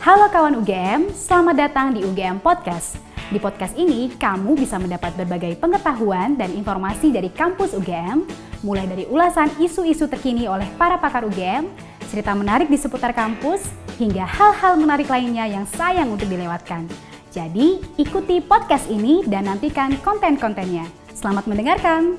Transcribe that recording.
Halo kawan UGM, selamat datang di UGM Podcast. Di podcast ini, kamu bisa mendapat berbagai pengetahuan dan informasi dari kampus UGM, mulai dari ulasan isu-isu terkini oleh para pakar UGM, cerita menarik di seputar kampus, hingga hal-hal menarik lainnya yang sayang untuk dilewatkan. Jadi, ikuti podcast ini dan nantikan konten-kontennya. Selamat mendengarkan!